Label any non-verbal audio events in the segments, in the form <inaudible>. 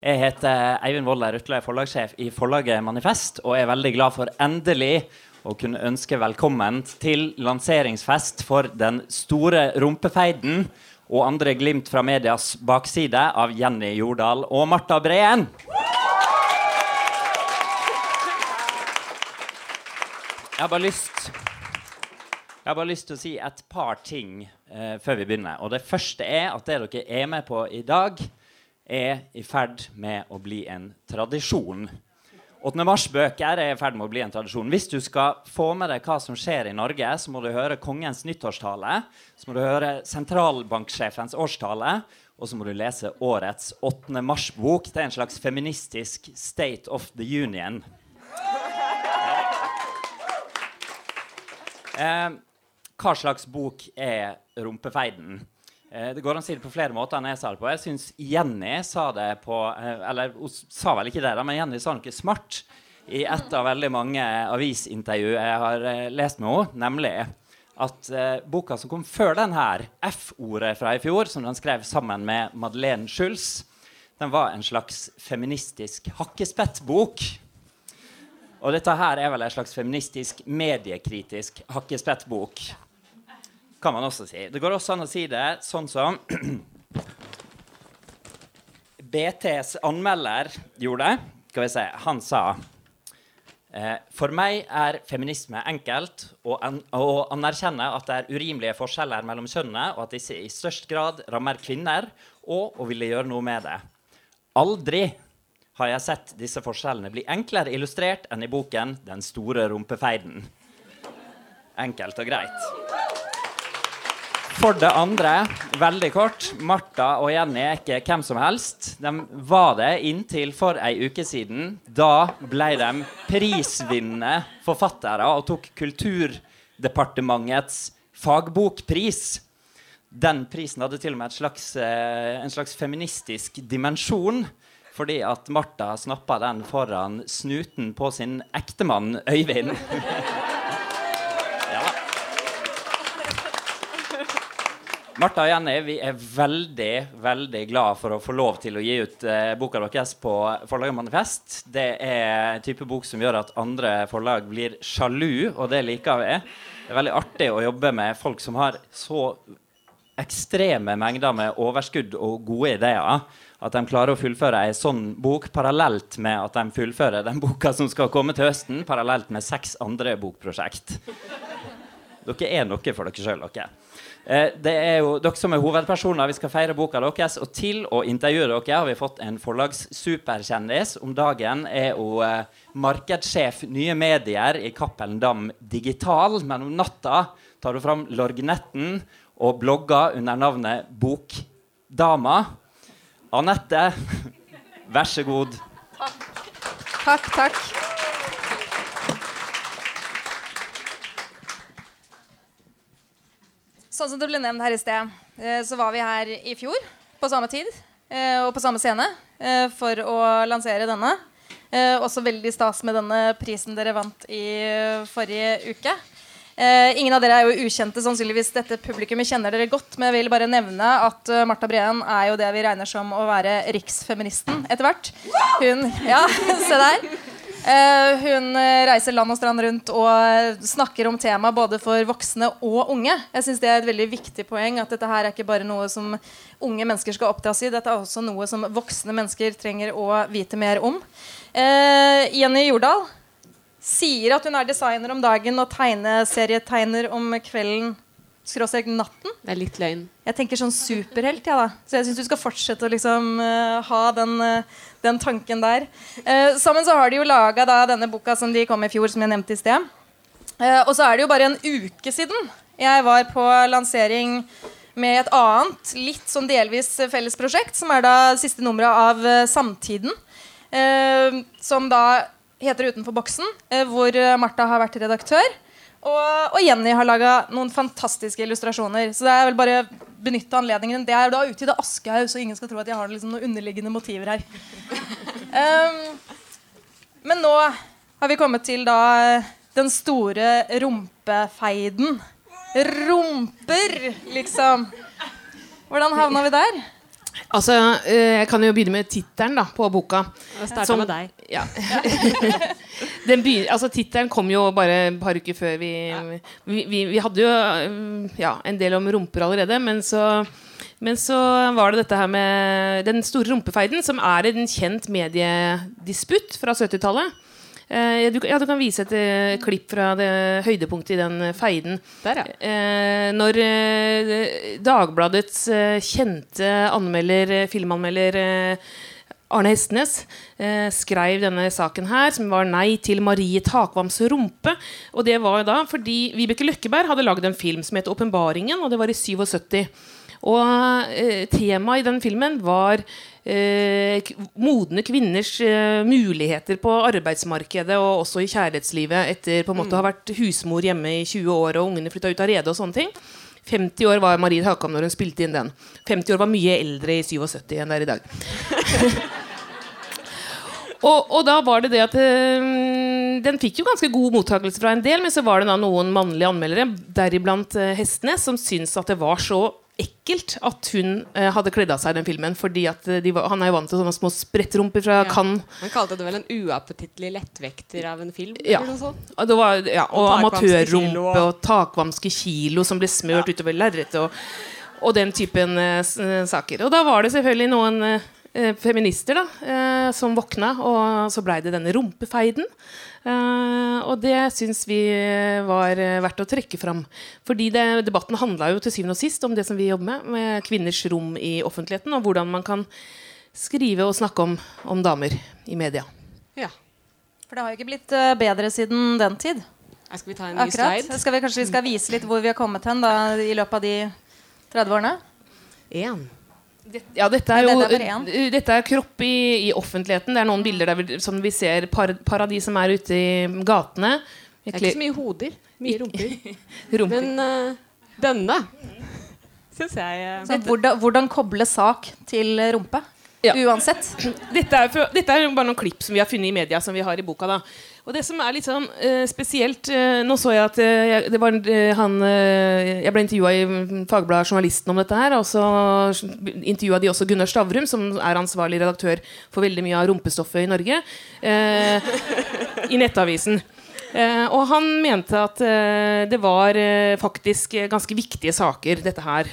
Jeg heter Eivind Wold Rutla, er forlagssjef i forlaget Manifest, og er veldig glad for endelig å kunne ønske velkommen til lanseringsfest for Den store rumpefeiden og andre glimt fra medias bakside av Jenny Jordal og Marta Breen. Jeg har bare lyst jeg har bare lyst til å si et par ting eh, før vi begynner. Og Det første er at det dere er med på i dag, er i ferd med å bli en tradisjon. 8. mars-bøker er i ferd med å bli en tradisjon. Hvis du skal få med deg hva som skjer i Norge, så må du høre kongens nyttårstale, så må du høre sentralbanksjefens årstale, og så må du lese årets 8. mars-bok. Det er en slags feministisk State of the Union. Eh, hva slags bok er 'Rumpefeiden'? Eh, det går an å si det på flere måter enn jeg sa det på. Jeg syns Jenny sa det på eh, Eller hun sa vel ikke det, da, men Jenny sa noe smart i et av veldig mange avisintervju jeg har eh, lest med henne, nemlig at eh, boka som kom før den her, F-ordet fra i fjor, som den skrev sammen med Madeleine Schulz, den var en slags feministisk hakkespettbok. Og dette her er vel en slags feministisk mediekritisk hakkespettbok kan man også si. Det går også an å si det sånn som <clears throat> BTs anmelder gjorde. Skal vi se. Han sa eh, For meg er feminisme enkelt å anerkjenne at det er urimelige forskjeller mellom kjønnene, og at disse i størst grad rammer kvinner, og å ville gjøre noe med det. Aldri har jeg sett disse forskjellene bli enklere illustrert enn i boken 'Den store rumpefeiden'. Enkelt og greit. For det andre, veldig kort Martha og Jenny er ikke hvem som helst. De var det inntil for ei uke siden. Da ble de prisvinnende forfattere og tok Kulturdepartementets fagbokpris. Den prisen hadde til og med slags, eh, en slags feministisk dimensjon. Fordi at Martha snappa den foran snuten på sin ektemann Øyvind. <laughs> Martha og Jenny, vi er veldig veldig glad for å få lov til å gi ut eh, boka deres på forlaget Manifest. Det er en type bok som gjør at andre forlag blir sjalu, og det liker vi. Det er veldig artig å jobbe med folk som har så ekstreme mengder med overskudd og gode ideer. At de klarer å fullføre ei sånn bok parallelt med at de fullfører den boka som skal komme til høsten, parallelt med seks andre bokprosjekt. Dere er noe for dere sjøl, dere. Eh, det er jo dere som er hovedpersoner. Vi skal feire boka deres. Og til å intervjue dere har vi fått en forlagssuperkjendis. Om dagen er hun eh, markedssjef nye medier i Cappelen Dam Digital. Men om natta tar hun fram lorgnetten og blogger under navnet Bokdama. Anette, <laughs> vær så god. Takk, takk. Sånn som det ble nevnt her i sted, eh, så var vi her i fjor på samme tid eh, og på samme scene eh, for å lansere denne. Også veldig stas med denne prisen dere vant i forrige uke. Ingen av dere er jo ukjente, sannsynligvis dette publikummet kjenner dere godt. Men jeg vil bare nevne at Marta Breen er jo det vi regner som å være riksfeministen etter hvert. Hun Ja, <laughs> se der. Uh, hun eh, reiser land og strand rundt og snakker om temaet både for voksne og unge. Jeg synes Det er et veldig viktig poeng at dette her er ikke bare noe som unge mennesker skal oppdras i. Dette er også noe som voksne mennesker trenger å vite mer om. Uh, Jenny Jordal sier at hun er designer om dagen og tegneserietegner om kvelden. Skråstrek natten. Det er litt løgn. Jeg tenker sånn superhelt, ja. Så jeg syns du skal fortsette å liksom uh, ha den, uh, den, tanken der. Uh, sammen så har de jo laga denne boka som de kom i fjor, som jeg nevnte i sted. og så er det jo bare en uke siden jeg var på lansering med et annet, litt sånn delvis felles prosjekt, som er da siste nummeret av Samtiden. som da heter Utenfor boksen, hvor Martha har vært redaktør. Og, og, Jenny har laga noen fantastiske illustrasjoner. Så det er vel bare benytte anledningen. Det er da ute i det Aschehoug, så ingen skal tro at jeg har liksom noen underliggende motiver her. Um, men nå har vi kommet til da den store rumpefeiden. Rumper, liksom. Hvordan havna vi der? Altså, eh, Jeg kan jo begynne med tittelen på boka. Som- med deg. Ja. <laughs> Den altså Tittelen kom jo bare et par uker før vi vi, vi, vi hadde jo mm, ja, en del om rumper allerede, men så, men så var det dette her med den store rumpefeiden, som er en kjent mediedisputt fra 70-tallet. Eh, du, ja, du kan vise et eh, klipp fra det høydepunktet i den eh, feiden. Der, ja. Eh, når Dagbladets kjente anmelder, filmanmelder Arne Hestnes eh, skrev denne saken her, som var 'Nei til Marie Takvams rumpe'. Og det var da fordi Vibeke Løkkeberg hadde lagd en film som het 'Åpenbaringen', og det var i 77. Og eh, temaet i den filmen var eh, modne kvinners eh, muligheter på arbeidsmarkedet og også i kjærlighetslivet etter på en måte å ha vært husmor hjemme i 20 år og ungene flytta ut av redet og sånne ting. 50 år var Marie Hakam når hun spilte inn den. 50 år var mye eldre i 77 enn det er i dag. <laughs> Og, og da var det det at eh, Den fikk jo ganske god mottakelse fra en del, men så var det da noen mannlige anmeldere, deriblant uh, Hestnes, som syntes at det var så ekkelt at hun eh, hadde kledd av seg i den filmen. Fordi at eh, de var, Han er jo vant til sånne små sprettrumper fra Ja. Cannes. Han kalte det vel en uappetittlig lettvekter av en film? Ja. var, ja, og, Og amatørrumpe og- takvamske kilo som ble smørt utover lerretet. Og, og den typen eh, eh, saker. Og da var det selvfølgelig noen eh, feminister da, eh, som våkna, og så blei det denne rumpefeiden. Eh, og det syns vi var eh, verdt å trekke fram. Fordi det, debatten handla jo til syvende og sist om det som vi jobber med, med kvinners rom i offentligheten, og hvordan man kan skrive og snakke om, om damer i media. Ja. For det har jo ikke blitt eh, bedre siden den tid. Skal vi ta en ny Akkurat. slide? Skal vi, kanskje vi skal vise litt hvor vi har kommet hen da, i løpet av de 30 årene? Én. Det, ja, dette er jo dette er kropp i, i offentligheten. Det er noen bilder der vi, som vi ser par, par av de som er ute i gatene. Det er ikke så mye hoder. Mye rumper. <laughs> rumper. Men uh, denne syns jeg uh, Så hvordan, hvordan koble sak til rumpe? Ja. Uansett. <clears throat> Dette er, for, dette er bare noen klipp som vi har funnet i media, som vi har i boka. da Og det som er litt sånn eh, spesielt eh, Nå så jeg at eh, det var eh, han eh, Jeg ble intervjua i mm, Fagbladet Journalisten om dette her. Og så intervjua de også Gunnar Stavrum, som er ansvarlig redaktør for veldig mye av rumpestoffet i Norge. Eh, I Nettavisen. Og han mente at det var faktisk ganske viktige saker, dette her.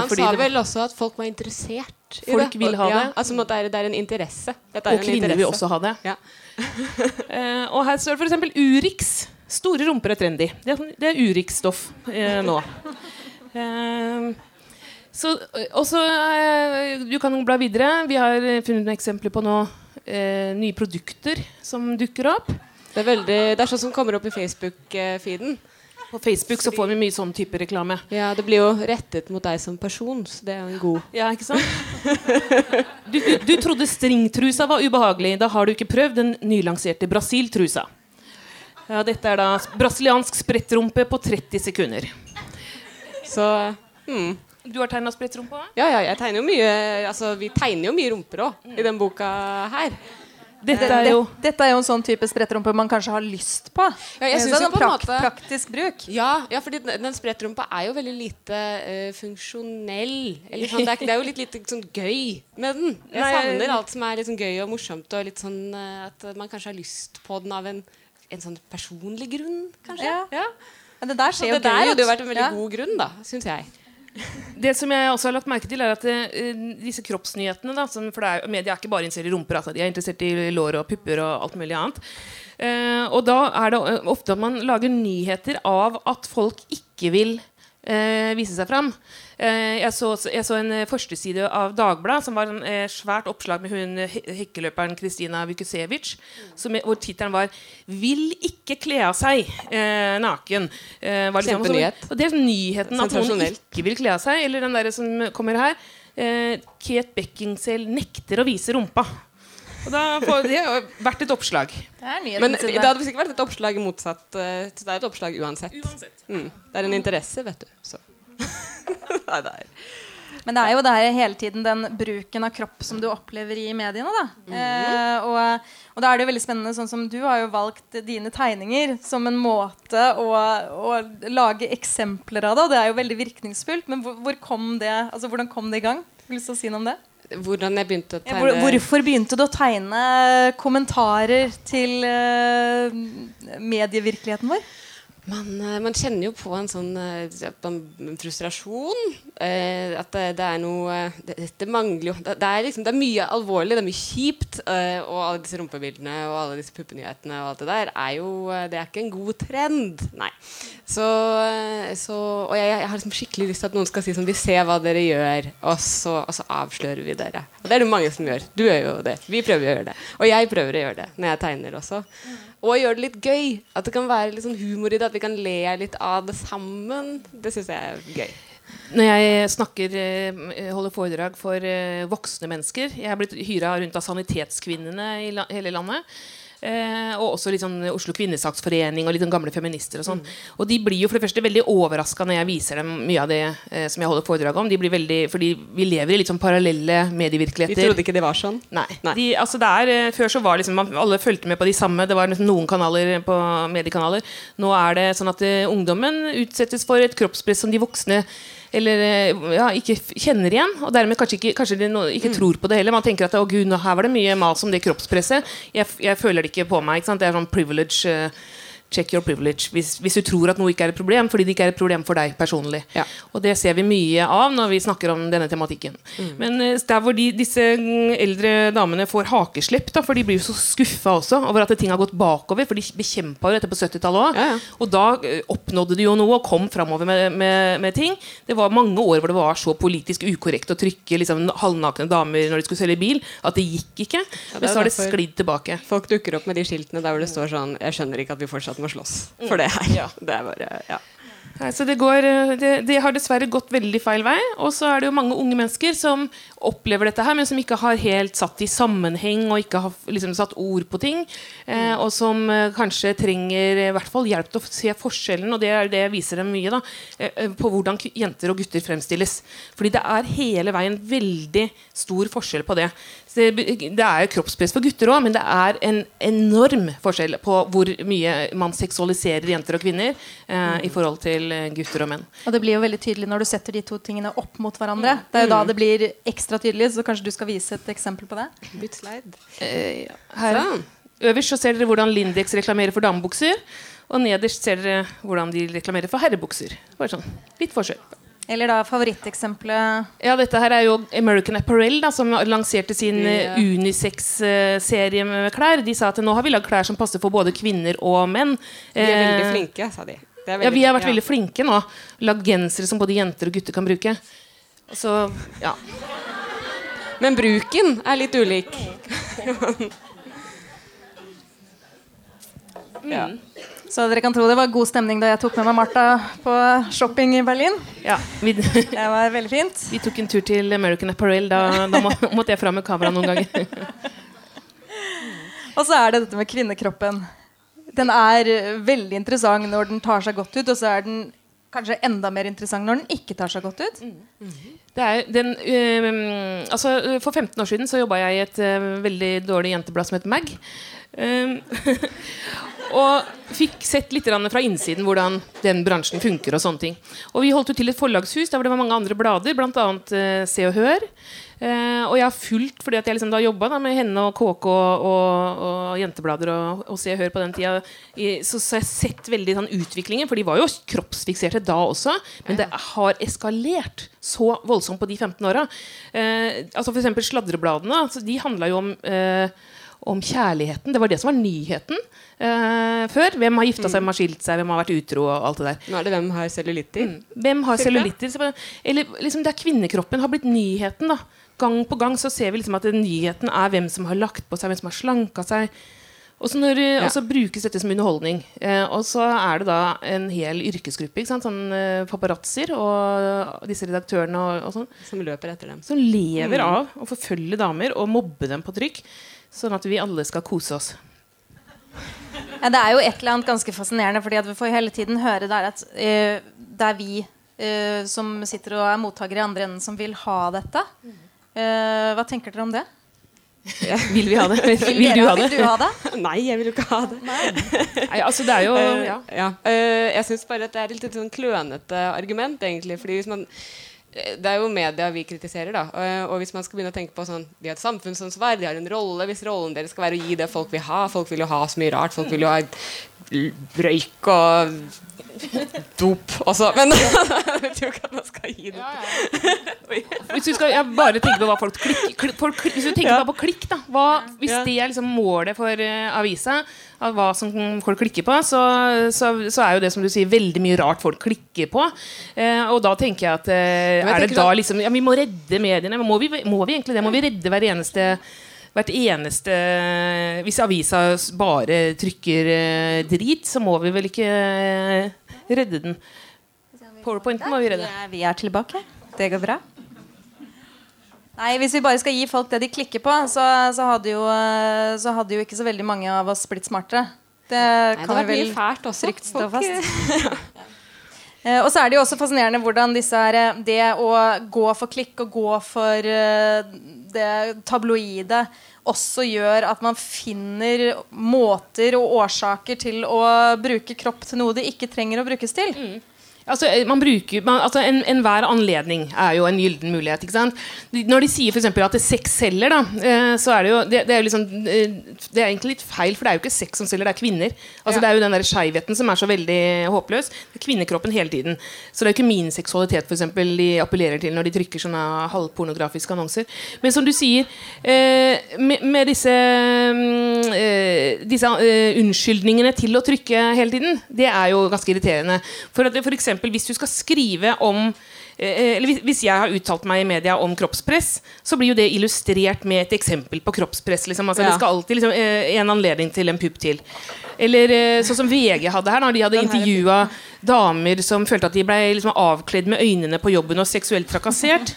Han sa vel også at folk var interessert i Folk det. vil ha ja, det. Altså, det, er, det er en interesse. Er Og en kvinner vil også ha det. Ja. <laughs> Eh, og her står det f.eks. Urix. Store rumper er trendy. Det er, det er Urix-stoff eh, nå. Eh, så, også, eh, Du kan bla videre. Vi har eh, funnet noen eksempler på nå eh, nye produkter som dukker opp. Det er, veldig, det er sånn som kommer opp i Facebook-feeden. På Facebook så får vi mye sånn type reklame. Ja, Det blir jo rettet mot deg som person, så det er jo en god Ja, ikke sant? Du, du, du trodde stringtrusa var ubehagelig. Da har du ikke prøvd den nylanserte Brasil-trusa. Ja, dette er da brasiliansk sprettrumpe på 30 sekunder. Så hmm. Du har tegna sprettrumpa? Ja, ja, jeg tegner jo mye Altså, vi tegner jo mye rumper òg i den boka her. Dette er jo det- Dette er jo en sånn type sprettrumpe man kanskje har lyst på. Ja, jeg synes det er en på en prak måte- praktisk bruk. Ja, ja fordi den, den sprettrumpa er jo veldig lite uh, funksjonell. Eller sånn, det, er, det er jo litt lite sånn gøy med den. Jeg Nei, savner alt som er litt sånn gøy og morsomt, og litt sånn uh, at man kanskje har lyst på den av en, en sånn personlig grunn, kanskje. Ja. Men det der skjer jo gøy. det der hadde jo vært en veldig Ja. god grunn, da, syns jeg. Det som jeg også har lagt merke til, er at uh, disse kroppsnyhetene da, som, For er, media er ikke bare interessert i rumper, altså, de er interessert i lår og pupper og alt mulig annet. Uh, og da er det eh, ofte at man lager nyheter av at folk ikke vil eh, vise seg fram. Eh, jeg, så, jeg så en eh, førsteside av Dagbladet som var en eh, svært oppslag med hun eh, he- hekkeløperen Kristina Vukusevic, som, hvor tittelen var 'Vil ikke kle av seg eh, naken'. Eh, liksom-. Og det er nyheten at noen ikke vil kle av seg. Eller den der som kommer her. Eh, Kate Beckinsale nekter å vise rumpa. Og da får, det har vært et oppslag. Det er Men det hadde sikkert vært et oppslag motsatt. eh, så det er et oppslag uansett. Mm. Det er en interesse, vet du. Så. <laughs> Nei, det er Men det er jo det her hele tiden den bruken av kropp som du opplever i mediene. Da. Mhm. eh, og, og da er det jo veldig spennende, sånn som du har jo valgt dine tegninger som en måte å, å lage eksempler av det. Og det er jo veldig virkningsfullt. Men hvor, hvor kom det, altså, hvordan kom det i gang? Vil du si noe om det? Hvordan jeg begynte å tegne hvor- Hvorfor begynte du å tegne kommentarer til eh, medievirkeligheten vår? Man, eh, man kjenner jo på en sånn eh, frustrasjon. Eh, at det, er noe det, mangler jo det, liksom, det er mye alvorlig, det er mye kjipt. og alle disse rumpebildene og alle disse puppenyhetene og alt det der er jo Det er ikke en god trend. Nei. Så, så Og jeg, jeg har liksom skikkelig lyst til at noen skal si sånn Vi ser hva dere gjør, og så, og så avslører vi dere. Og det er det mange som gjør. Du gjør jo det. Vi prøver å gjøre det. Og jeg prøver å gjøre det når jeg tegner også. Og gjøre det litt gøy. At det kan være litt sånn humor i det. At vi kan le litt av det sammen. Det syns jeg er gøy. Når jeg snakker, eh, holder foredrag for eh, voksne mennesker Jeg er blitt hyra rundt av Sanitetskvinnene i hele landet. Eh, og også litt sånn Oslo Kvinnesaksforening og litt sånn gamle feminister. Og sånn Og de blir jo for det første veldig overraska når jeg viser dem mye av det eh, som jeg holder foredrag om. De blir veldig, fordi vi lever i litt sånn parallelle Vi De trodde ikke det var sånn. Nei. Nei. De, altså det er, eh, før så var liksom man, alle fulgte med på de samme. Det var liksom noen kanaler på mediekanaler. Nå er det sånn at eh, ungdommen utsettes for et kroppspress som de voksne eller eh, ja, ikke kjenner igjen. Og dermed kanskje ikke, kanskje de no, ikke tror på det heller. Man tenker at å gud, nå, her var det mye mas om det kroppspresset. Jeg, jeg føler det ikke på meg. Det er sånn privilege eh, Check your privilege hvis, hvis du tror at noe ikke er et problem fordi det ikke er et problem for deg personlig. Ja. Og det ser vi mye av når vi snakker om denne tematikken. Men eh, der hvor de, disse mm, eldre damene får hakeslepp, da, for de blir jo så skuffa også over at ting har gått bakover, for de bekjempa jo dette på 70-tallet òg. Ja, ja. Og da eh, oppnådde de jo noe og kom framover med, med, med ting. Det var mange år hvor det var så politisk ukorrekt å trykke liksom, halvnakne damer når de skulle selge bil, at det gikk ikke. det Men så har det sklidd tilbake. Folk dukker opp med de skiltene der hvor det står sånn Jeg skjønner ikke at vi fortsatt må slåss for det her. <laughs> Det er bare Ja. Nei, så det, går, eh, det, det har dessverre gått veldig feil vei. Og så er det jo mange unge mennesker som opplever dette her, men som ikke har helt satt i sammenheng og ikke har liksom, satt ord på ting. Eh, og som eh, kanskje trenger eh, i hvert fall hjelp til å se forskjellen, og det det viser dem mye, da, eh, eh, på hvordan jenter og gutter fremstilles. Fordi det er hele veien veldig stor forskjell på det. Så Det, det er jo kroppspress for gutter òg, men det er en enorm forskjell på hvor mye man seksualiserer jenter og kvinner eh, i forhold til gutter og menn. Og det blir jo veldig tydelig når du setter de to tingene opp mot hverandre. Det er jo da det blir ekstra tydelig, så kanskje du skal vise et eksempel på det? Bytt slide. Eh, her, Sånn. øverst så ser dere hvordan Lindex reklamerer for damebukser. Og nederst ser dere hvordan de reklamerer for herrebukser. Bare sånn, litt forskjell. Eller da favoritteksempelet Ja, dette her er jo American Apparel, da, som lanserte sin Ja. eh, unisex-serie med klær. De sa at nå har vi lagd klær som passer for både kvinner og menn. De er veldig Eh, flinke, sa de. Det Ja, vi har vært ja. veldig flinke nå. Lagd gensere som både jenter og gutter kan bruke. Så, ja. Men bruken er litt ulik. ja. Så dere kan tro det var god stemning da jeg tok med meg Martha på shopping i Berlin. ja vi, <laughs> Det var veldig fint. vi tok en tur til American Apparel. Da, da må, <laughs> måtte jeg fram med kamera noen ganger. <laughs> Og så er det dette med kvinnekroppen. Den er eh, veldig interessant når den tar seg godt ut, og så er den kanskje enda mer interessant når den ikke tar seg godt ut. Det er den, øhm, altså, for 15 år siden så jobba jeg i et uh, veldig dårlig jenteblad som het Mag. Øhm, <laughs> og fikk sett litt fra innsiden hvordan den bransjen funker. Og sånne ting Og vi holdt jo til et forlagshus der det var mange andre blader, bl.a. Uh, Se og Hør. Eh, og jeg har fulgt, fordi at jeg liksom da jobba med henne og KK og, og, og jenteblader og, og Se og Hør på den tida, i, så, så har sett veldig sånn utviklingen. For de var jo kroppsfikserte da også, men det har eskalert så voldsomt på de 15 åra. Eh, altså eksempel Sladrebladene. Altså de handla jo om eh, om kjærligheten. Det var det som var nyheten uh, før. Hvem har gifta seg, hvem har skilt seg, hvem har vært utro og alt det der. Nå er det hvem har cellulitter. Hvem har cellulitter? Eller liksom der kvinnekroppen har blitt nyheten. da Gang på gang så ser vi liksom at den nyheten er hvem som har lagt på seg, hvem som har slanka seg. Og så, når, og så brukes dette som underholdning. Eh, og så er det da en hel yrkesgruppe, ikke sant? sånn eh, paparazzoer og disse redaktørene og, og sånn, Som løper etter dem. som lever av å forfølge damer og mobbe dem på trykk, sånn at vi alle skal kose oss. Ja, det er jo et eller annet ganske fascinerende, fordi at vi får hele tiden høre der at uh, det er vi uh, som sitter og er mottakere i andre enden, som vil ha dette. Eh, hva tenker dere om det? Vil vi ha det? Vil, dere- du ha Vil du ha det? <laughs> Nei, jeg vil jo ikke ha det. Nei, altså det er jo Eh, ja. ja. Uh, jeg syns bare at det er et litt sånn klønete argument, egentlig. Fordi hvis man det er jo media vi kritiserer, da. Og, hvis man skal begynne å tenke på sånn De har et samfunnsansvar, de har en rolle. Hvis rollen deres skal være å gi det folk vil ha Folk vil jo ha så mye rart. Folk vil jo ha røyk og dop også. Men <laughs> jeg vet jo ikke at man skal gi det. <laughs> Hvis du skal jeg bare tenke på hva folk klikker kli- folk, Hvis du tenker Ja. bare på klikk, da hva, Hvis Ja. det er liksom målet for uh, avisa, av hva som folk klikker på, så, så, så er jo det som du sier, veldig mye rart folk klikker på. Uh, og da tenker jeg at uh, jeg Er det da liksom Ja, vi må redde mediene. Må vi, må vi egentlig det? Må vi redde hver eneste hvert eneste Hvis avisa bare trykker eh, drit, så må vi vel ikke eh, redde den. Powerpointen må vi redde. Vi er tilbake. Det går bra. Nei, Hvis vi bare skal gi folk det de klikker på, så, så, hadde, jo, eh, så hadde jo ikke så veldig mange av oss blitt smartere. Det Nei, det kan har vi vel trygt stå Folk, fast. <laughs> Eh, og så er det jo også fascinerende hvordan disse her, eh, det å gå for klikk og gå for eh, det tabloide også gjør at man finner måter og årsaker til å bruke kropp til noe det ikke trenger å brukes til. Altså, eh, man bruker, man, altså en, Enhver anledning er jo en gylden mulighet. ikke sant? Når de sier for eksempel at det sex selger, da, eh, så er det jo det, det er jo liksom, eh, det er egentlig litt feil, for det er jo ikke sex som selger, det er kvinner. Altså Ja. Det er jo den der skeivheten som er så veldig håpløs. Det er kvinnekroppen hele tiden. Så det er jo ikke min seksualitet for eksempel, de appellerer til når de trykker sånne halvpornografiske annonser. Men som du sier, med, med disse, mm, disse unnskyldningene til å trykke hele tiden, det er jo ganske irriterende. For, at, for eksempel, hvis du skal skrive om eh, eller hvis, jeg har uttalt meg i media om kroppspress, så blir jo det illustrert med et eksempel på kroppspress. Liksom. Altså, Ja. Det skal alltid liksom, eh, en anledning til en pupp til. Eller eh, sånn som VG hadde her, når de hadde er intervjua damer som følte at de ble liksom, avkledd med øynene på jobben og seksuelt trakassert.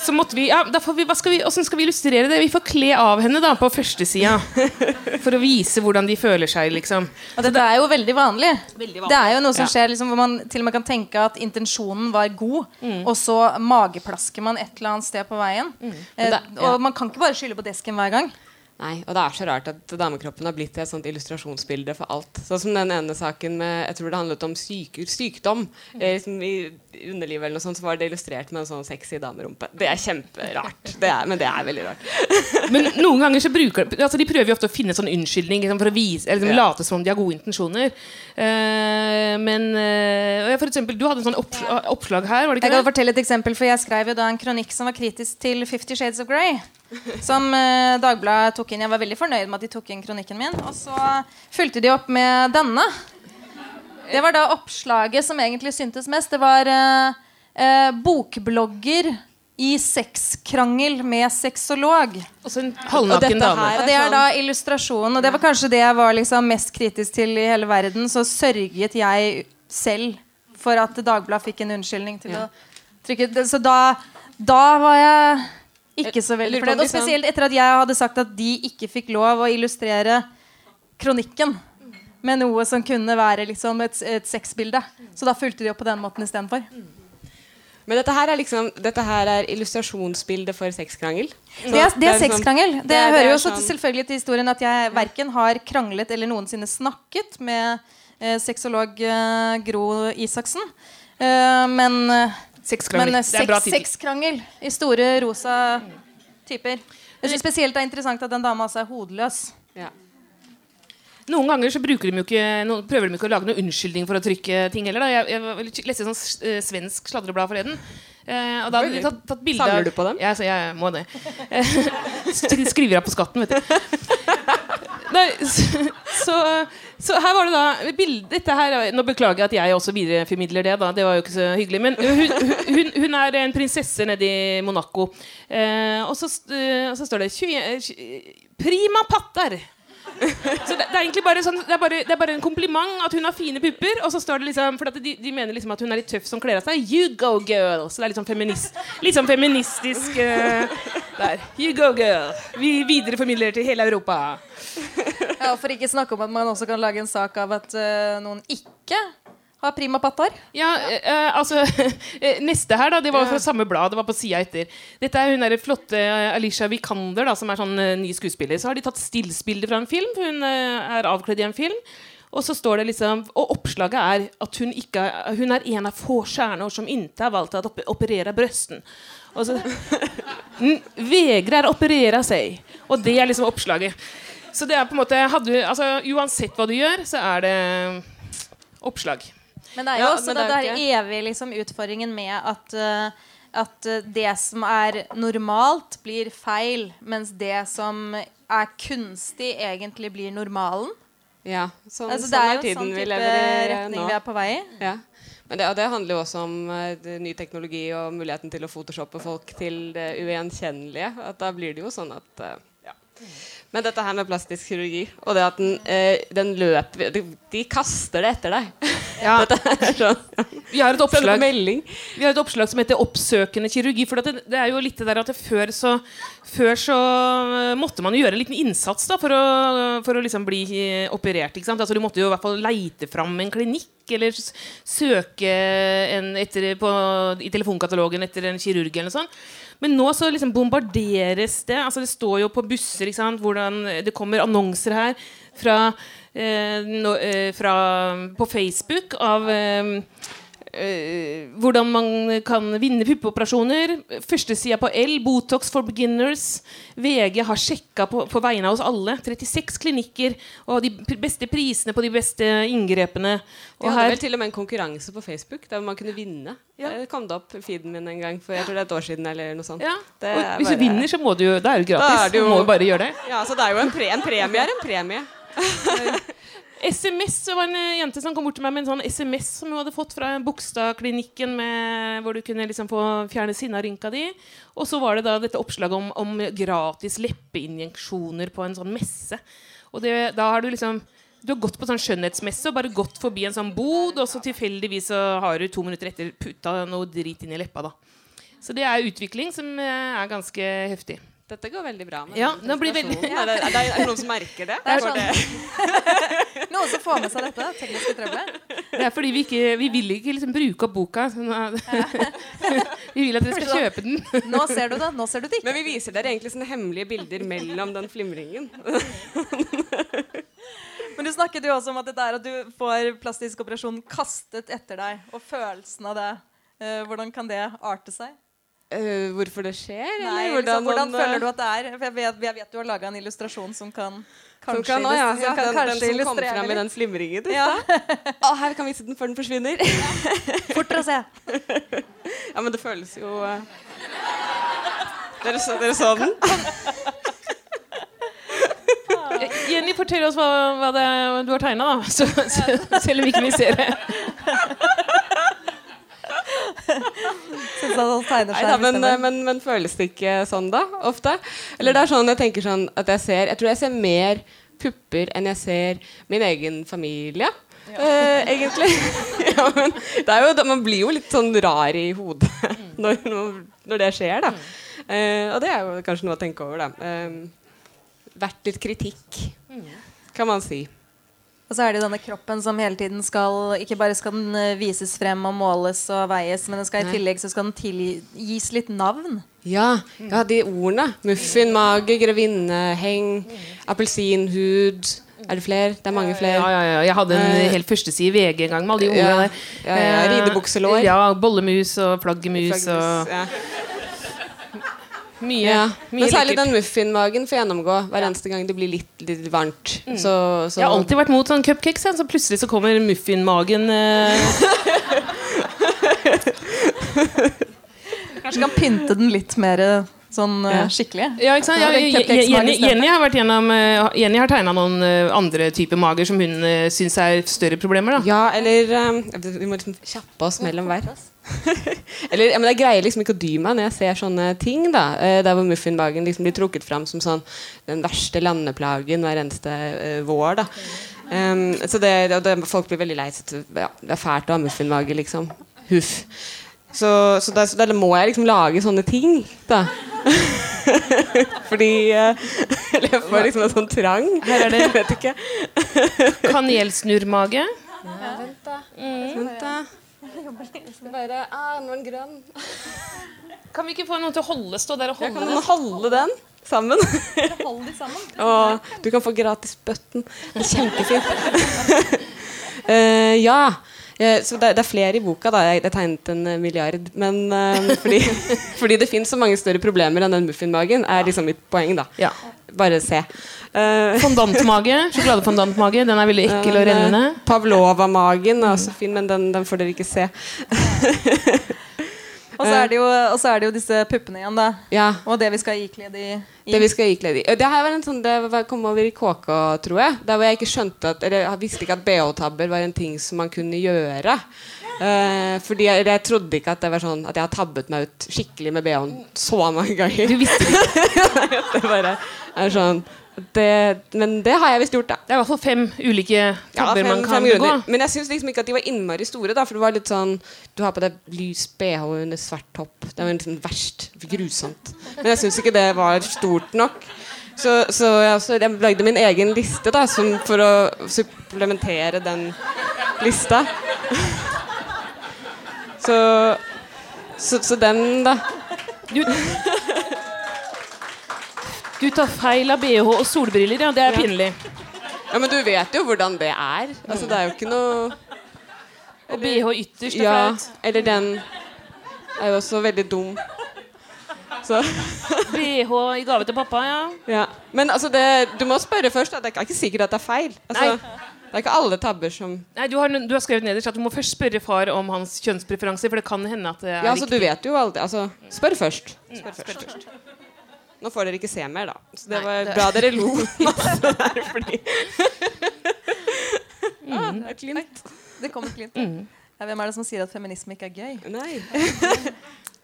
Så måtte vi, ja, da får vi, hva skal vi, Hvordan skal vi illustrere det? Vi får kle av henne da på førstesida. <laughs> For å vise hvordan de føler seg, liksom. Og dette er jo veldig vanlig. Veldig vanlig. Det er jo noe som Ja. skjer liksom, hvor man til og med kan tenke at intensjonen var god, og så mageplasker man et eller annet sted på veien. Eh, det- ja. Og man kan ikke bare skylde på desken hver gang. Nei, og det er så rart at damekroppen har blitt et sånt illustrasjonsbilde for alt. Sånn som den ene saken med Jeg tror det handlet om syk, sykdom. Eh, liksom I underlivet eller noe sånt, så var det illustrert med en sånn sexy damerumpe. Det er kjemperart. Det er, men det er veldig rart. <laughs> Men noen ganger så bruker altså De prøver jo ofte å finne sånn unnskyldning liksom, for å vise, eller liksom, Ja. late som om de har gode intensjoner. Uh, men uh, for eksempel, Du hadde en sånn opp, oppslag her, var det Jeg kan det? fortelle et eksempel, for jeg skrev jo da en kronikk som var kritisk til Fifty Shades of Grey. Som eh, Dagbladet tok inn. Jeg var veldig fornøyd med at de tok inn kronikken min. Og så fulgte de opp med denne. Det var da oppslaget som egentlig syntes mest. Det var eh, eh, bokblogger i sexkrangel med sexolog. Og Og Og det er da illustrasjonen, og det var kanskje det jeg var liksom mest kritisk til i hele verden. Så sørget jeg selv for at Dagbladet fikk en unnskyldning til Ja. å trykke. Så da, da var jeg ikke så veldig fornøyd. Og spesielt etter at jeg hadde sagt at de ikke fikk lov å illustrere kronikken med noe som kunne være liksom et, et sexbilde. Så da fulgte de opp på den måten istedenfor. Men dette her er liksom Dette her er illustrasjonsbildet for sexkrangel. Så Det er, det er liksom- sexkrangel. Det, det er- det hører er jo også sånn- selvfølgelig til historien at jeg verken har kranglet eller noensinne snakket med eh, sexolog eh, Gro Isaksen. Eh, men eh, Sexkrangel. men eh, sexkrangel i store rosa typer. Jeg synes spesielt det er interessant at den dama også er hodeløs. Ja. Noen ganger så de jo ikke, no, prøver de ikke å lage noen unnskyldning for å trykke ting heller. Da. Jeg, jeg var- leste et sånt eh, svensk sladreblad forleden. Eh, og da hadde de tatt, tatt bilde Samler du på dem? Ja, jeg må det. Eh, <laughs> Skriver jeg på skatten, vet du. <laughs> Nei, så, så, så her var det da bilde, dette her, Nå beklager jeg at jeg også videreformidler det. da Det var jo ikke så hyggelig. Men hun, hun, hun er en prinsesse nede i Monaco. Eh, og, så, eh, og så står det 21, eh, Prima patter! Så det, det er egentlig bare, sånn, det er bare, det er bare en kompliment at hun har fine pupper. Og så står det liksom For de, de mener liksom at hun er litt tøff som kler av seg. You go, girl! Så det er litt sånn, feminist, litt sånn feministisk uh, der. You go, girl! Vi videreformidler til hele Europa. Ja, for ikke snakke om at man også kan lage en sak av at uh, noen ikke har prima pattar. Ja, eh, eh, altså <laughs> eh, Neste her, da, det var fra samme blad. Det var på sida etter. Dette er hun der flotte eh, Alicia Vikander, da, som er sånn ny skuespiller. Så har de tatt stillsbilder fra en film. Hun er avkledd i en film. Og så står det liksom Og oppslaget er at hun, ikke, hun er en av få stjerner som ikke har valgt å op- operere brøsten. Og så <laughs> Vegrer operere seg. Og det er liksom oppslaget. Så det er på en måte hadde, altså, Uansett hva du gjør, så er det oppslag. Men det er jo Ja, også det det er der evige liksom, utfordringen med at, uh, at eh, det som er normalt, blir feil, mens det som er kunstig, egentlig blir normalen. Ja, sånn, Altså, det sånn er er tiden sånn vi lever i eh, retning nå. vi er på vei i. Ja. Men det, og det handler jo også om uh, ny teknologi og muligheten til å photoshoppe folk til det ugjenkjennelige. At da blir det jo sånn at uh, ja. Men dette her med plastisk kirurgi og det at den, eh, den løper de, de kaster det etter deg. <laughs> Ja, sånn vi har. Vi har et oppslag som heter 'Oppsøkende kirurgi'. For det, det er jo litt det der at det før så Før så måtte man jo gjøre en liten innsats da for å, for å liksom bli eh, operert. Altså Du måtte jo i hvert fall leite fram en klinikk, eller søke etter, på, i telefonkatalogen etter en kirurg eller noe sånt. Men nå så liksom bombarderes det. altså Det står jo på busser hvordan det kommer annonser her fra, eh, no, eh, fra på Facebook av eh, eh, hvordan man kan vinne puppeoperasjoner. Førstesida på L, Botox for beginners. VG har sjekka på, på vegne av oss alle. 36 klinikker og de beste prisene på de beste inngrepene. De hadde her, vel til og med en konkurranse på Facebook der man kunne vinne. Ja. Det kom det opp i feeden min en gang for jeg tror det er et år siden. eller noe sånt. ja. Det er hvis du bare- vinner, så må du Da er det Da gratis. er det jo- Du må bare gjøre det. Ja, så det er jo en, pre en premie er en premie. <laughs> SMS det var en eh, jente som kom bort til meg med en sånn SMS som hun hadde fått fra Bogstadklinikken, hvor du kunne liksom få fjerne sinnarynka di. Og så var det da dette oppslaget om, om gratis leppeinjeksjoner på en sånn messe. Og det, da har du liksom du har gått på sånn skjønnhetsmesse og bare gått forbi en sånn bod, og så tilfeldigvis så har du to minutter etter putta noe drit inn i leppa. da Så det er utvikling som eh, er ganske heftig. Dette går veldig bra. Ja, nå blir veldig- Ja. er, det, er, det, er det noen som merker det? Det er sånn. <laughs> Noen som får med seg dette tekniske trøbbelet. Det er fordi vi ikke Vi vil ikke liksom bruke opp boka. Sånn at, <laughs> vi vil at dere skal kjøpe den. <laughs> Nå ser du det, nå ser du det ikke. Men vi viser dere egentlig sånne hemmelige bilder mellom den flimringen. Men du snakket jo også om at dette er at du får plastisk operasjon kastet etter deg, og følelsen av det. Eh, hvordan kan det arte seg? Eh, hvorfor det skjer? Nei, eller liksom, hvordan man, eh, føler du at det er? For jeg vet, jeg vet du har laga en illustrasjon som kan som kanskje, kan, å, ja, som kan den, kanskje den som kom fram i den slimringen. Ja, <laughs> Å, her kan vi se den før den forsvinner. <laughs> Fort å se. <laughs> ja, men det føles jo uh... dere, så, dere så den? Jenny, fortell oss hva, hva det er du har tegna, selv om ikke vi ser det. Syns at han tegner Nei da, men, men, men føles det ikke sånn, da? Ofte? Eller det er sånn jeg tenker sånn at jeg ser Jeg tror jeg ser mer pupper enn jeg ser min egen familie. Eh, egentlig. <laughs> ja, men det jo, man blir jo litt sånn rar i hodet <laughs> når, når, når det skjer, da. Eh, og det er jo kanskje noe å tenke over, da. Eh, vært litt kritikk, kan man si. Og så er det denne kroppen som hele tiden skal Ikke bare skal den eh, vises frem og måles og veies, men den skal i tillegg så skal den tilgis litt navn. Ja, ja de ordene. Muffin, mage, grevinneheng, appelsinhud. Er det flere? Det er mange flere. Ja, ja, ja. Jeg hadde en Eh, hel førsteside i VG en gang med alle de ordene der. Ja, ja, Eh, ridebukselår. Ja, bollemus og flaggermus og Ja. Mye, Ja. mye Men særlig den muffinmagen får gjennomgå hver eneste gang det blir litt, litt varmt. Mm. Så, så Jeg har alltid vært mot sånn cupcakes, så plutselig så kommer muffinmagen eh, <laughs> Kanskje kan pynte den litt mer eh, sånn eh, Ja. skikkelig. Ja, ikke sant? Ja, Jenny. Jenny har vært gjennom eh, Jenny har tegna noen andre typer mager som hun syns er større problemer. da Ja, eller um, Vi må liksom kjappe oss mellom hver. <laughs> eller, ja, men Jeg greier liksom ikke å dy meg når jeg ser sånne ting. da eh, Der hvor muffinmagen liksom blir trukket fram som sånn den verste landeplagen hver eneste eh, vår. da um, Så det, og det, Folk blir veldig lei seg. Ja, det er fælt å ha muffinmage, liksom. Huff. Så, så, da, så der må jeg liksom lage sånne ting, da. <laughs> Fordi eh, <laughs> Eller jeg får liksom en sånn trang. Her er det- Jeg vet ikke. Kanelsnurrmage. Vent, da. Det bare, ah, nå er den grønn. <laughs> Kan vi ikke få noen til å holde, stå der og holde kan holde den sammen. Hold de sammen. <laughs> Og du kan få gratis button. Det kjempefint. <laughs> Eh, ja. Eh, så det, det er flere i boka. da Jeg, jeg tegnet en eh, milliard. Men uh, fordi, <laughs> fordi det fins så mange større problemer enn den muffinmagen, er liksom mitt poeng. da Ja. Bare se. <laughs> Fondantmage. Sjokoladefondantmage. Den er veldig ekkel og rennende. Pavlova-magen er også fin, men den, den får dere ikke se. <laughs> Og så er det jo, og så er det jo disse puppene igjen, da. Ja, Og det vi skal iklede i. Det vi skal ikle i. Det her var en sånn, det kom over i KK, tror jeg. Der hvor jeg ikke skjønte at, eller jeg visste ikke at BH-tabber var en ting som man kunne gjøre. Uh, fordi jeg, jeg trodde ikke at det var sånn At jeg har tabbet meg ut skikkelig med BH-en så mange ganger. Du visste det. <laughs> det bare er sånn det, Men det har jeg visst gjort, da. Det er i hvert fall fem ulike Ja, tabber fem- man kan begå. Men jeg syns liksom ikke at de var innmari store. Da, for det var litt sånn Du har på deg lys BH under svart topp. Det var liksom verst. Grusomt. Men jeg syns ikke det var stort nok. Så, så jeg, også, jeg lagde min egen liste da, som, for å supplementere den lista. <laughs> Så, så, så den, da. Du, du tar feil av BH og solbriller, ja. Det er pinlig. Ja, Men du vet jo hvordan det er. Altså, det er jo ikke noe Og BH ytterst er Ja, flaut. eller den er jo også veldig dum. Så, BH i gave til pappa, ja. ja. Men altså, det, du må spørre først. Da. Det er ikke sikkert at det er feil. Altså, det er ikke alle tabber som Nei, du har, du har skrevet nederst at du må først spørre far om hans kjønnspreferanser, for det kan hende at det er Ja, altså, du vet jo aldri altså, Spør først. Spør først. Nå får dere ikke se mer, da. Så det var bra dere lo <laughs> masse der, fordi <laughs> ah, det er klint. Det kommer klint. Ja, hvem er det som sier at feminisme ikke er gøy? Nei. <laughs>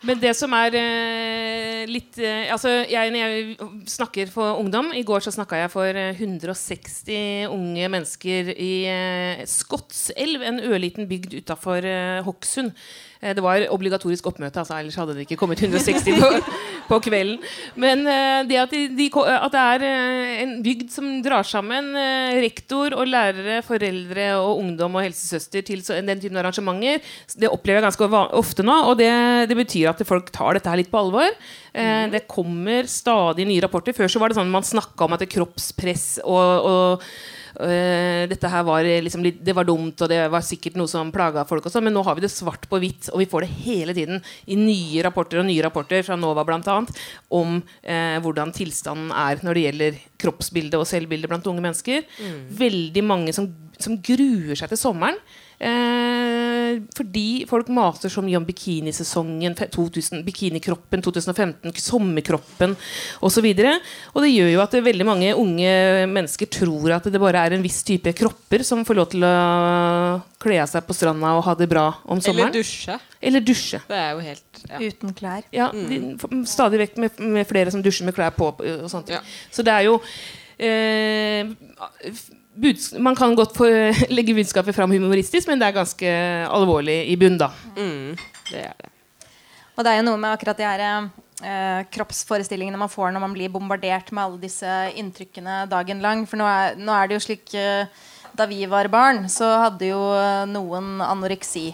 Men det som er eh, litt eh, Altså, jeg, når jeg snakker for ungdom I går så snakka jeg for eh, 160 unge mennesker i eh, Skotselv, en ørliten bygd utafor eh, Hokksund. Eh, det var obligatorisk oppmøte, altså, ellers hadde det ikke kommet 160 på, <laughs> på kvelden. Men eh, det at, de, de, at det er eh, en bygd som drar sammen eh, rektor og lærere, foreldre og ungdom og helsesøster til så, den typen arrangementer, det opplever jeg ganske ofte nå. Og det, det betyr at folk tar dette her litt på alvor. Mm. det kommer stadig nye rapporter. Før så var det sånn man snakka om at det er kroppspress og, og dette her var liksom litt, Det var dumt, og det var sikkert noe som plaga folk. Også, men nå har vi det svart på hvitt, og vi får det hele tiden i nye rapporter og nye rapporter fra NOVA bl.a. om eh, hvordan tilstanden er når det gjelder kroppsbilde og selvbilde blant unge mennesker. Veldig mange som, som gruer seg til sommeren. Eh, fordi folk maser så mye om bikinisesongen, 2000, bikinikroppen 2015, sommerkroppen osv. Og, så og det gjør jo at veldig mange unge mennesker tror at det bare er en viss type kropper som får lov til å kle av seg på stranda og ha det bra om Eller dusje. Eller dusje. Det er jo helt ja. Uten klær. Ja, mm. stadig vekk med, med flere som dusjer med klær på. Og sånt. Ja. Så det er jo eh, Man kan godt få <laughs> legge budskapet fram humoristisk, men det er ganske alvorlig i bunn, da. Mm, det er det. Og det er jo noe med akkurat de her eh, kroppsforestillingene man får når man blir bombardert med alle disse inntrykkene dagen lang. For nå er, nå er det jo slik eh, Da vi var barn, så hadde jo noen anoreksi.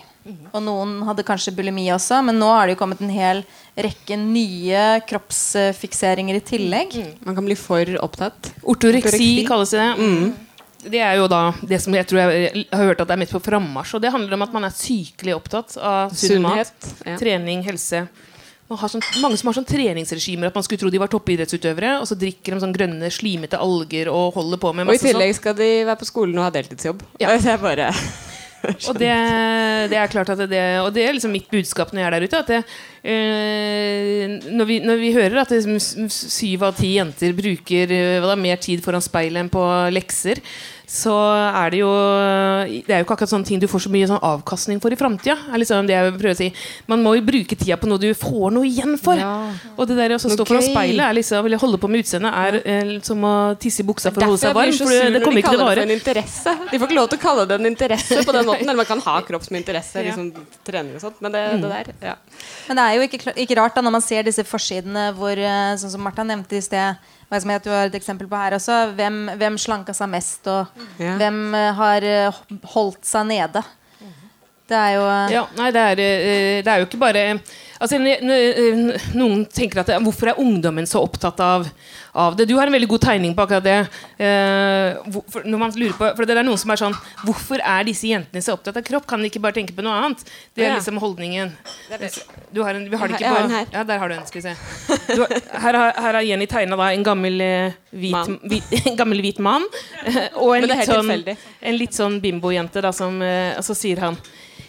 Og noen hadde kanskje bulimi også, men nå har det jo kommet en hel rekke nye kroppsfikseringer i tillegg. Man kan bli for opptatt. Ortoreksi Ortoreksi. kalles det. Det er jo da det som jeg tror jeg har hørt at det er mest på frammarsj. Og det handler om at man er sykelig opptatt av sunn mat. Ja. trening, helse. Man har sånn, mange som har sånn treningsregimer at man skulle tro de var toppidrettsutøvere, og så drikker de sånn grønne, slimete alger og holder på med Og i masse sånt. tillegg skal de være på skolen og ha deltidsjobb. Ja. <laughs> Det er bare <laughs> Og det, det er klart at det, Og det er liksom mitt budskap når jeg er der ute. At det, øh, når, vi, når vi hører at s- syv av ti jenter bruker eh, hva da, mer tid foran speilet enn på lekser, så er det jo Det er jo ikke akkurat sånne ting du får så mye sånn avkastning for i framtida. Liksom det jeg prøver å si. Man må jo bruke tida på noe du får noe igjen for. Ja. Og det der å stå foran gøy. speilet er liksom, eller holde på med utseendet er eh, som å tisse i buksa for å holde seg varm. For det, kommer de ikke til å vare. De får ikke lov til å kalle det en interesse på den måten. Eller man kan ha kropp som interesse, liksom trening og sånt. Men det, Mm. det der, ja. Men det er jo ikke, ikke rart da når man ser disse forsidene hvor eh, Sånn som Martha nevnte i sted. Hva som jeg, du har et eksempel på her også. Hvem, hvem slanka seg mest, og Ja. hvem eh, har eh, holdt seg nede? Det er jo eh, Ja, nei, det er, det er jo ikke bare Altså, Noen tenker at Hvorfor er ungdommen så opptatt av, av det? Du har en veldig god tegning på akkurat det. Eh, hvor- når man lurer på, for det er noen som er sånn Hvorfor er disse jentene så opptatt av kropp? Kan de ikke bare tenke på noe annet? Det er liksom holdningen. Du har en, vi har det ikke på. Ja, der har du en. Skal vi se. Du, har- her, har- Jenny tegna en gammel eh, hvit, hvit, <laughs> gammel hvit mann. eh, Og en litt sånn, en litt sånn bimbojente, da, som eh, Og så sier han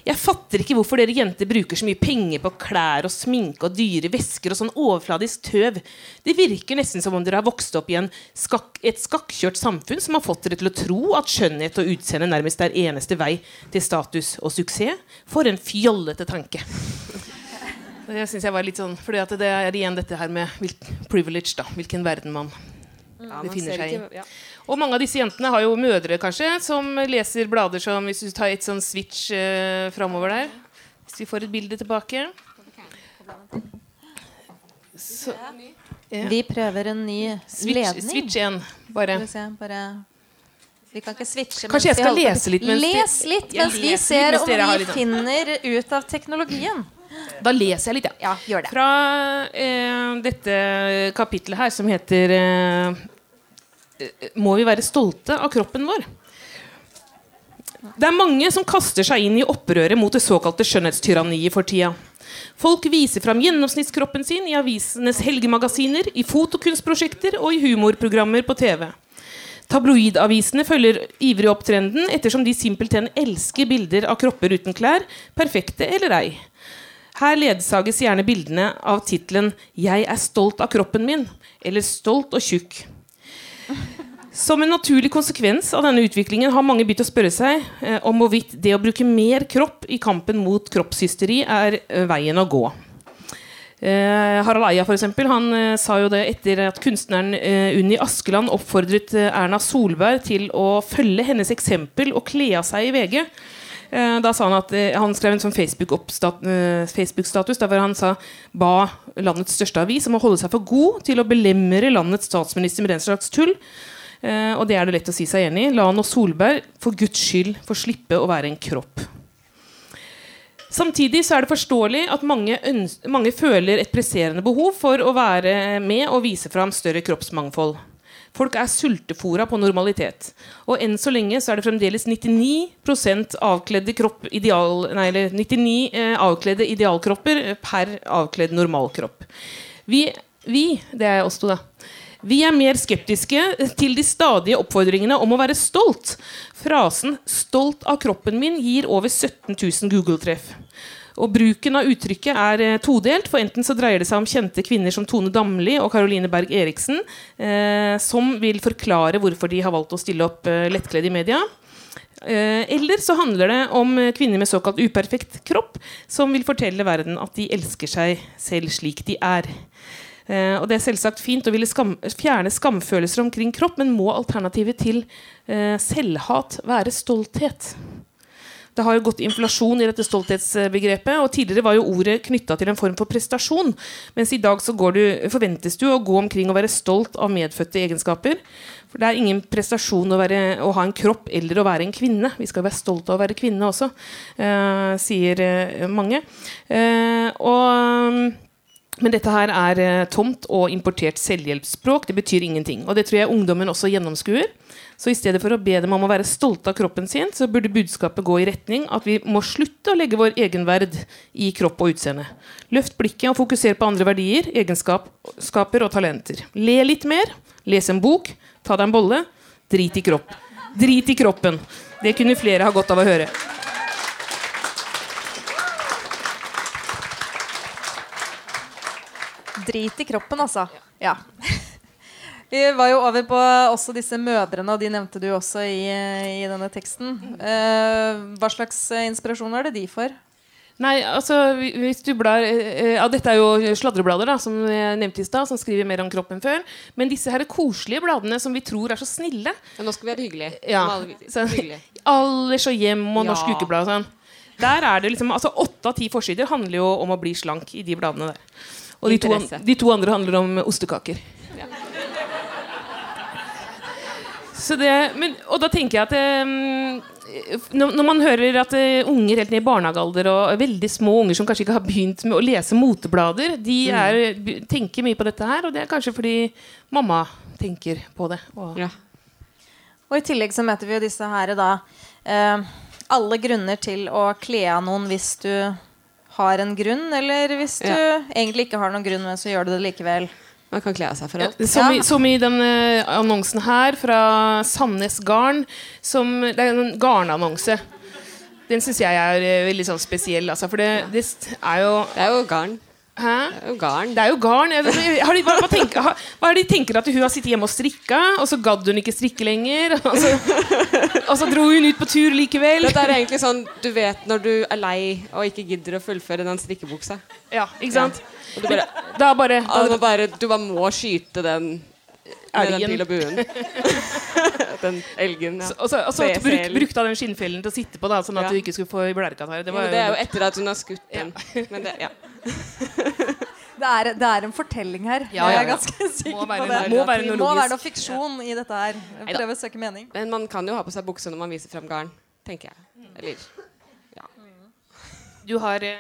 jeg fatter ikke hvorfor dere jenter bruker så mye penger på klær og sminke og dyre vesker og sånn overfladisk tøv. Det virker nesten som om dere har vokst opp i en skakk, et skakkjørt samfunn som har fått dere til å tro at skjønnhet og utseende nærmest er eneste vei til status og suksess. For en fjollete tanke. Det synes jeg var litt sånn Fordi at det er igjen dette her med privilege, da. Hvilken verden man Ja, befinner seg i. ja. Og mange av disse jentene har jo mødre kanskje som leser blader som Hvis du tar et sånn switch uh, framover der Hvis vi får et bilde tilbake. Så, ja. Vi prøver en ny Switch, ledning. switch igjen, bare. Bare Vi kan ikke switche Kanskje jeg skal lese litt mens Les litt mens vi ser mens om vi finner ut av teknologien. Da leser jeg litt, ja. Ja, gjør det. Fra eh, dette kapittelet her som heter eh, eh, Må vi være stolte av kroppen vår? Det er mange som kaster seg inn i opprøret mot det såkalte skjønnhetstyranniet for tida. Folk viser fram gjennomsnittskroppen sin i avisenes helgemagasiner, i fotokunstprosjekter og i humorprogrammer på TV. Tabloidavisene følger ivrig opp trenden, ettersom de simpelthen elsker bilder av kropper uten klær, perfekte eller ei. Her ledsages gjerne bildene av tittelen 'Jeg er stolt av kroppen min' eller 'Stolt og tjukk'. Som en naturlig konsekvens av denne utviklingen har mange begynt å spørre seg eh, om hvorvidt det å bruke mer kropp i kampen mot kroppshysteri er eh, veien å gå. Eh, Harald Eia for eksempel, han eh, sa jo det etter at kunstneren eh, Unni Askeland oppfordret Erna Solberg til å følge hennes eksempel og kle av seg i VG. Eh, da sa Han at eh, han skrev en sånn Facebook-status eh, Facebook der hvor han sa ba landets største avis om å holde seg for god til å belemre landets statsminister med den slags tull. Og det er det lett å si seg enig i. La nå Solberg for Guds skyld få slippe å være en kropp. Samtidig så er det forståelig at mange, mange føler et presserende behov for å være med og vise fram større kroppsmangfold. Folk er sultefora på normalitet. Og enn så lenge så er det fremdeles 99% avkledde kropp ideal, nei, eller 99 eh, avkledde idealkropper per avkledd normalkropp. Vi, vi, det er oss to, da. Vi er mer skeptiske til de stadige oppfordringene om å være stolt. Frasen 'stolt av kroppen min' gir over 17 000 Google-treff. Og Bruken av uttrykket er eh, todelt. for Enten så dreier det seg om kjente kvinner som Tone Damli og Caroline Berg Eriksen, eh, som vil forklare hvorfor de har valgt å stille opp eh, lettkledd i media. Eh, eller så handler det om kvinner med såkalt uperfekt kropp, som vil fortelle verden at de elsker seg selv slik de er. Eh, og Det er selvsagt fint å ville skam fjerne skamfølelser omkring kropp, men må alternativet til eh, selvhat være stolthet? Det har jo gått inflasjon i dette stolthetsbegrepet, og tidligere var jo ordet knytta til en form for prestasjon, mens i dag så du, forventes du å gå omkring og være stolt av medfødte egenskaper. For det er ingen prestasjon å, være, å ha en kropp eller å være en kvinne. Vi skal være stolte av å være kvinne også, eh, sier eh, mange. Eh, og men dette her er eh, tomt og importert selvhjelpsspråk. Det betyr ingenting. Og det tror jeg ungdommen også gjennomskuer. Så i stedet for å be dem om å være stolte av kroppen sin, så burde budskapet gå i retning at vi må slutte å legge vår egenverd i kropp og utseende. Løft blikket og fokuser på andre verdier, egenskaper og talenter. Le litt mer. Les en bok. Ta deg en bolle. Drit i kropp. Drit i kroppen. Det kunne flere ha godt av å høre. Drit i kroppen, altså. Ja. Vi var jo over på også disse mødrene, og de nevnte du også i, i denne teksten. Uh, hva slags inspirasjon er det de får? Nei, altså hvis du blar eh, ja, Dette er jo sladreblader da, som jeg nevnte i stad, som skriver mer om kroppen før. Men disse her koselige bladene som vi tror er så snille Ja, nå skal vi være hyggelige. Ja, alle- så-. Og hjem og Ja. Norsk Ukeblad og sånn. Der er det liksom, altså Åtte av ti forsider handler jo om å bli slank i de bladene der. Og de to, de to andre handler om ostekaker. Så det, men, og da tenker jeg at um, når, man hører at eh, unger helt ned i barnehagealder og veldig små unger som kanskje ikke har begynt med å lese moteblader, de er, tenker mye på dette her, og det er kanskje fordi mamma tenker på det. Og, Ja. Og i tillegg så møter vi jo disse her da eh, Alle grunner til å kle av noen hvis du har en grunn, eller hvis du Ja. egentlig ikke har noen grunn, men så gjør du det likevel. Man kan kle av seg for alt. Som, i, som i den eh, annonsen her fra Sandnes Garn. Som, det er en garnannonse. Den syns jeg er eh, veldig sånn spesiell. Altså, for det, det er jo Det er jo garn. Hæ? Garn. Det er jo garn. Har de, hva, hva, tenker, har, hva er det de tenker at hun har sittet hjemme og strikka, og så gadd hun ikke strikke lenger? Og så, og så dro hun ut på tur likevel. Dette er egentlig sånn du vet når du er lei og ikke gidder å fullføre den strikkebuksa. Ja, ikke sant? Og du bare, Da bare, da, du, bare, du bare må skyte den med den Elgen. og <laughs> den elgen, ja. og så, bruk, brukte hun skinnfellen til å sitte på, da, sånn at Ja. du ikke skulle få blærekatarr. Det, Ja, det er jo etter at hun har skutt den. Men det, ja. <laughs> Det er, det er en fortelling her. Ja, ja, Jeg er ganske sikker på det. Det må være noe Det må være noe fiksjon i dette her. Prøve å søke mening. Men man kan jo ha på seg bukse når man viser frem garn, tenker jeg. Eller Du har eh,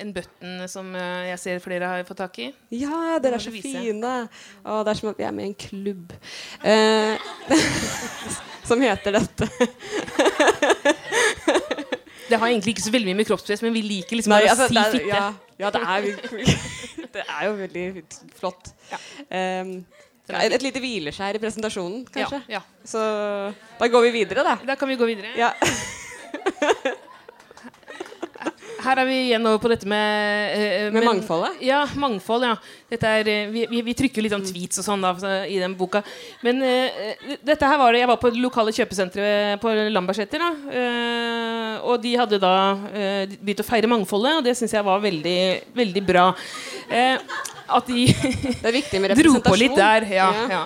en button som eh, jeg ser flere har fått tak i. Ja, dere er så fine! Å, det er som at vi er med i en klubb. Eh, <laughs> som heter dette. Det har egentlig ikke så veldig mye med kroppspress, men vi liker liksom Nei, bare altså, å si det fitte. ja, ja, det er, <laughs> det er jo veldig flott. Um, et, et lite hvileskjær i presentasjonen, kanskje. Ja, ja. Så da går vi videre, da. Da kan vi gå videre. Ja. <laughs> Her er vi igjen over på dette med eh, Med mangfoldet? Ja, mangfold. ja er, eh, vi, vi, vi trykker litt sånn tweets og sånn da, så- i den boka. Men eh, dette her var det Jeg var på det lokale kjøpesenteret på Lambertseter. eh, og de hadde da eh, begynt å feire mangfoldet, og det syns jeg var veldig, veldig bra. Eh, at de <laughs> dro på litt der. Ja, Ja.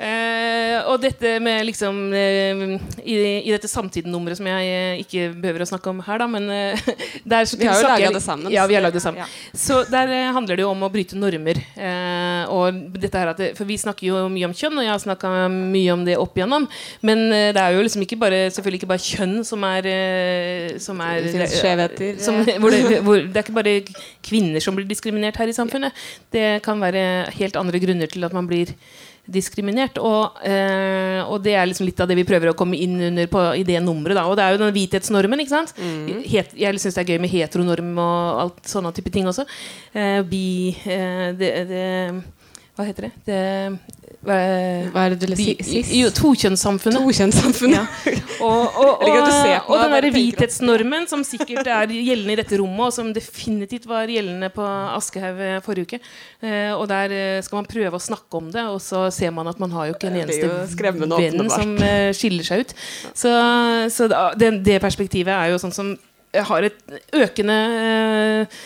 Eh, og dette med liksom eh, i, I dette samtidsnummeret som jeg eh, ikke behøver å snakke om her, da, men eh, <laughs> der Vi har jo laga det sammen, Ja, vi har laget det sammen. ja. Så der eh, handler det jo om å bryte normer. Eh, og dette her det, For vi snakker jo mye om kjønn, og jeg har snakka mye om det opp igjennom. Men det er jo liksom ikke bare selvfølgelig ikke bare kjønn som er, som er Det finnes skjevheter. som, <laughs> hvor det, <laughs> hvor, det er ikke bare kvinner som blir diskriminert her i samfunnet. Det kan være helt andre grunner til at man blir diskriminert. Og, eh, og det er liksom litt av det vi prøver å komme inn under på, i det nummeret. Da. Og det er jo den hvithetsnormen. ikke sant? Het, jeg syns det er gøy med heteronorm og alt sånne type ting også. Eh, bi eh, det, det Hva heter det? det hva, Hva er det du vil si? Cis? jo, Tokjønnssamfunnet. Tokjønnssamfunnet. Og, og, og, på og den der hvithetsnormen som sikkert er gjeldende i dette rommet, og som definitivt var gjeldende på Aschehoug eh, forrige uke. Eh, og der eh, skal man prøve å snakke om det, og så ser man at man har jo ikke en eneste venn som eh, skiller seg ut. Så, så det, det perspektivet er jo sånn som har et økende eh,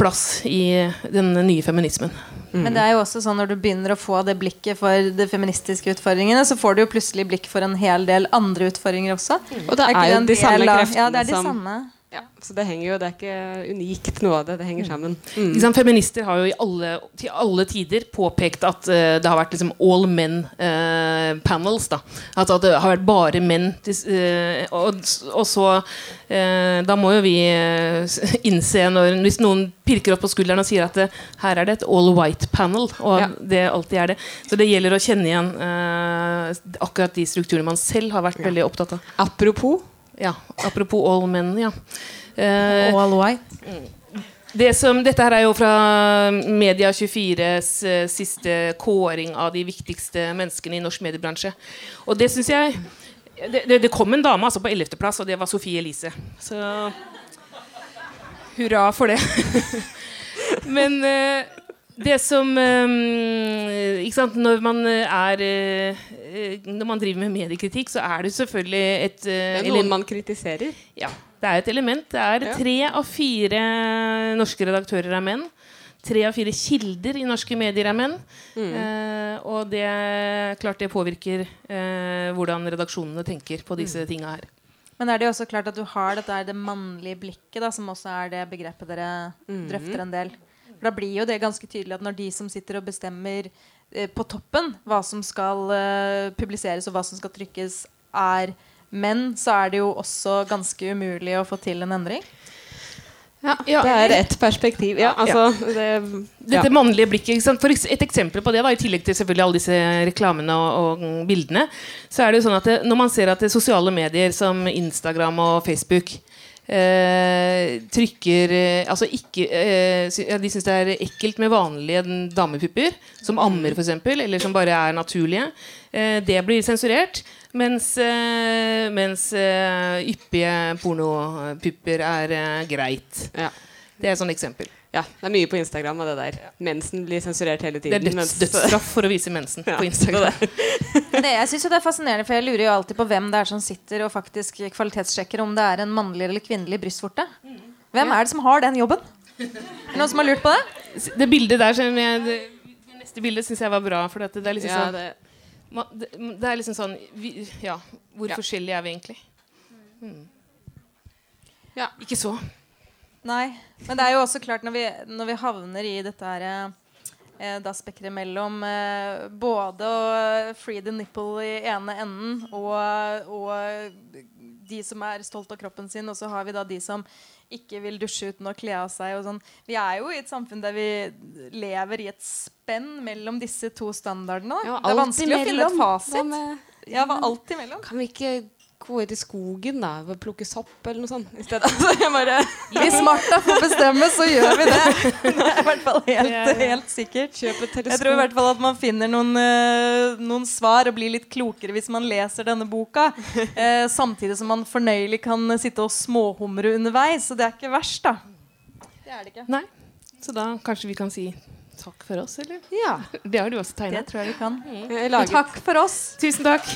plass i den nye feminismen. Men det er jo også sånn når du begynner å få det blikket for de feministiske utfordringene, så får du jo plutselig blikk for en hel del andre utfordringer også. Og det er, er jo de samme kreftene Ja, det er de som samme. Ja, Så det henger jo, det er ikke unikt noe av det. Det henger sammen. Mm. Liksom. Feminister har jo i alle, til alle tider påpekt at uh, det har vært liksom all men eh, panels. Uh, At, at det har vært bare menn. eh, og, og så Da må jo vi innse når, Hvis noen pirker opp på skulderen og sier at det, her er det et all white panel, og Ja. det alltid er det. Så det gjelder å kjenne igjen akkurat de strukturene man selv har vært veldig opptatt av. Apropos Ja, Apropos all men, ja. Eh, All white. det som, dette her er jo fra Media24s eh, siste kåring av de viktigste menneskene i norsk mediebransje. Og det syns jeg det, det, det kom en dame altså på 11.-plass, og det var Sofie Elise. Så hurra for det. <laughs> Men eh, det som eh, ikke sant, Når man er eh, Når man driver med mediekritikk, så er det selvfølgelig et Det eh, er ele- noen man kritiserer. ja, det er et element. Det er Ja. tre av fire norske redaktører er menn. Tre av fire kilder i norske medier er menn. Mm. Eh, og det er klart det påvirker eh, hvordan redaksjonene tenker på Mm. disse tinga her. Men er det jo også klart at du har dette er det mannlige blikket, da, som også er det begrepet dere mm. drøfter en del. For da blir jo det ganske tydelig at når de som sitter og bestemmer eh, på toppen, hva som skal eh, publiseres og hva som skal trykkes, er menn, så er det jo også ganske umulig å få til en endring. Ja, Ja. Det er ett perspektiv. Ja, altså det, Dette mannlige blikket. For et eksempel på det, da, i tillegg til selvfølgelig alle disse reklamene og, og bildene, så er det jo sånn at det, når man ser at det er sosiale medier som Instagram og Facebook eh, trykker eh, Altså ikke eh, sy- ja, De syns det er ekkelt med vanlige damepupper, som ammer f.eks., eller som bare er naturlige. Eh, det blir sensurert. Mens, eh, mens eh, yppige pornopupper er greit. ja. Det er et sånt eksempel. Ja, det er mye på Instagram av det der. Mensen blir sensurert hele tiden. Det er døds, dødsstraff for å vise mensen <laughs> Ja, på Instagram. Det. <laughs> det, jeg synes jo det er fascinerende, for jeg lurer jo alltid på hvem det er som sitter og faktisk kvalitetssjekker om det er en mannlig eller kvinnelig brystvorte. Hvem er det som har den jobben? Er det noen som har lurt på det? Det bildet der som jeg, det, det neste bildet syns jeg var bra. For det er liksom ja, sånn det, det, det er liksom sånn vi, Ja, hvor Ja. forskjellige er vi egentlig? Ja. Ikke så. Nei. Men det er jo også klart når vi, når vi havner i dette her eh, da spekkeret mellom eh, både å free the nipple i ene enden og, og de som er stolt av kroppen sin, og så har vi da de som ikke vil dusje uten å kle av seg. Og sånn. Vi er jo i et samfunn der vi lever i et spenn mellom disse to standardene. ja, det er vanskelig å finne et fasit. Ja, hva alt imellom. Kan vi ikke gå ut i skogen da og plukke sopp eller noe sånt i stedet? <laughs> Altså, jeg bare, Hvis Martha får bestemme, så gjør vi det. <laughs> Det er i hvert fall helt, helt sikkert. kjøp et teleskop. Jeg tror i hvert fall at man finner noen, eh, noen svar og blir litt klokere hvis man leser denne boka. <laughs> Eh, samtidig som man fornøyelig kan sitte og småhumre underveis. Så det er ikke verst, da. Det er det ikke. Nei. Så da kanskje vi kan si takk for oss, eller? Ja. Det har du også Det tegnet. tror jeg vi kan. Mm. Takk for oss. Tusen takk.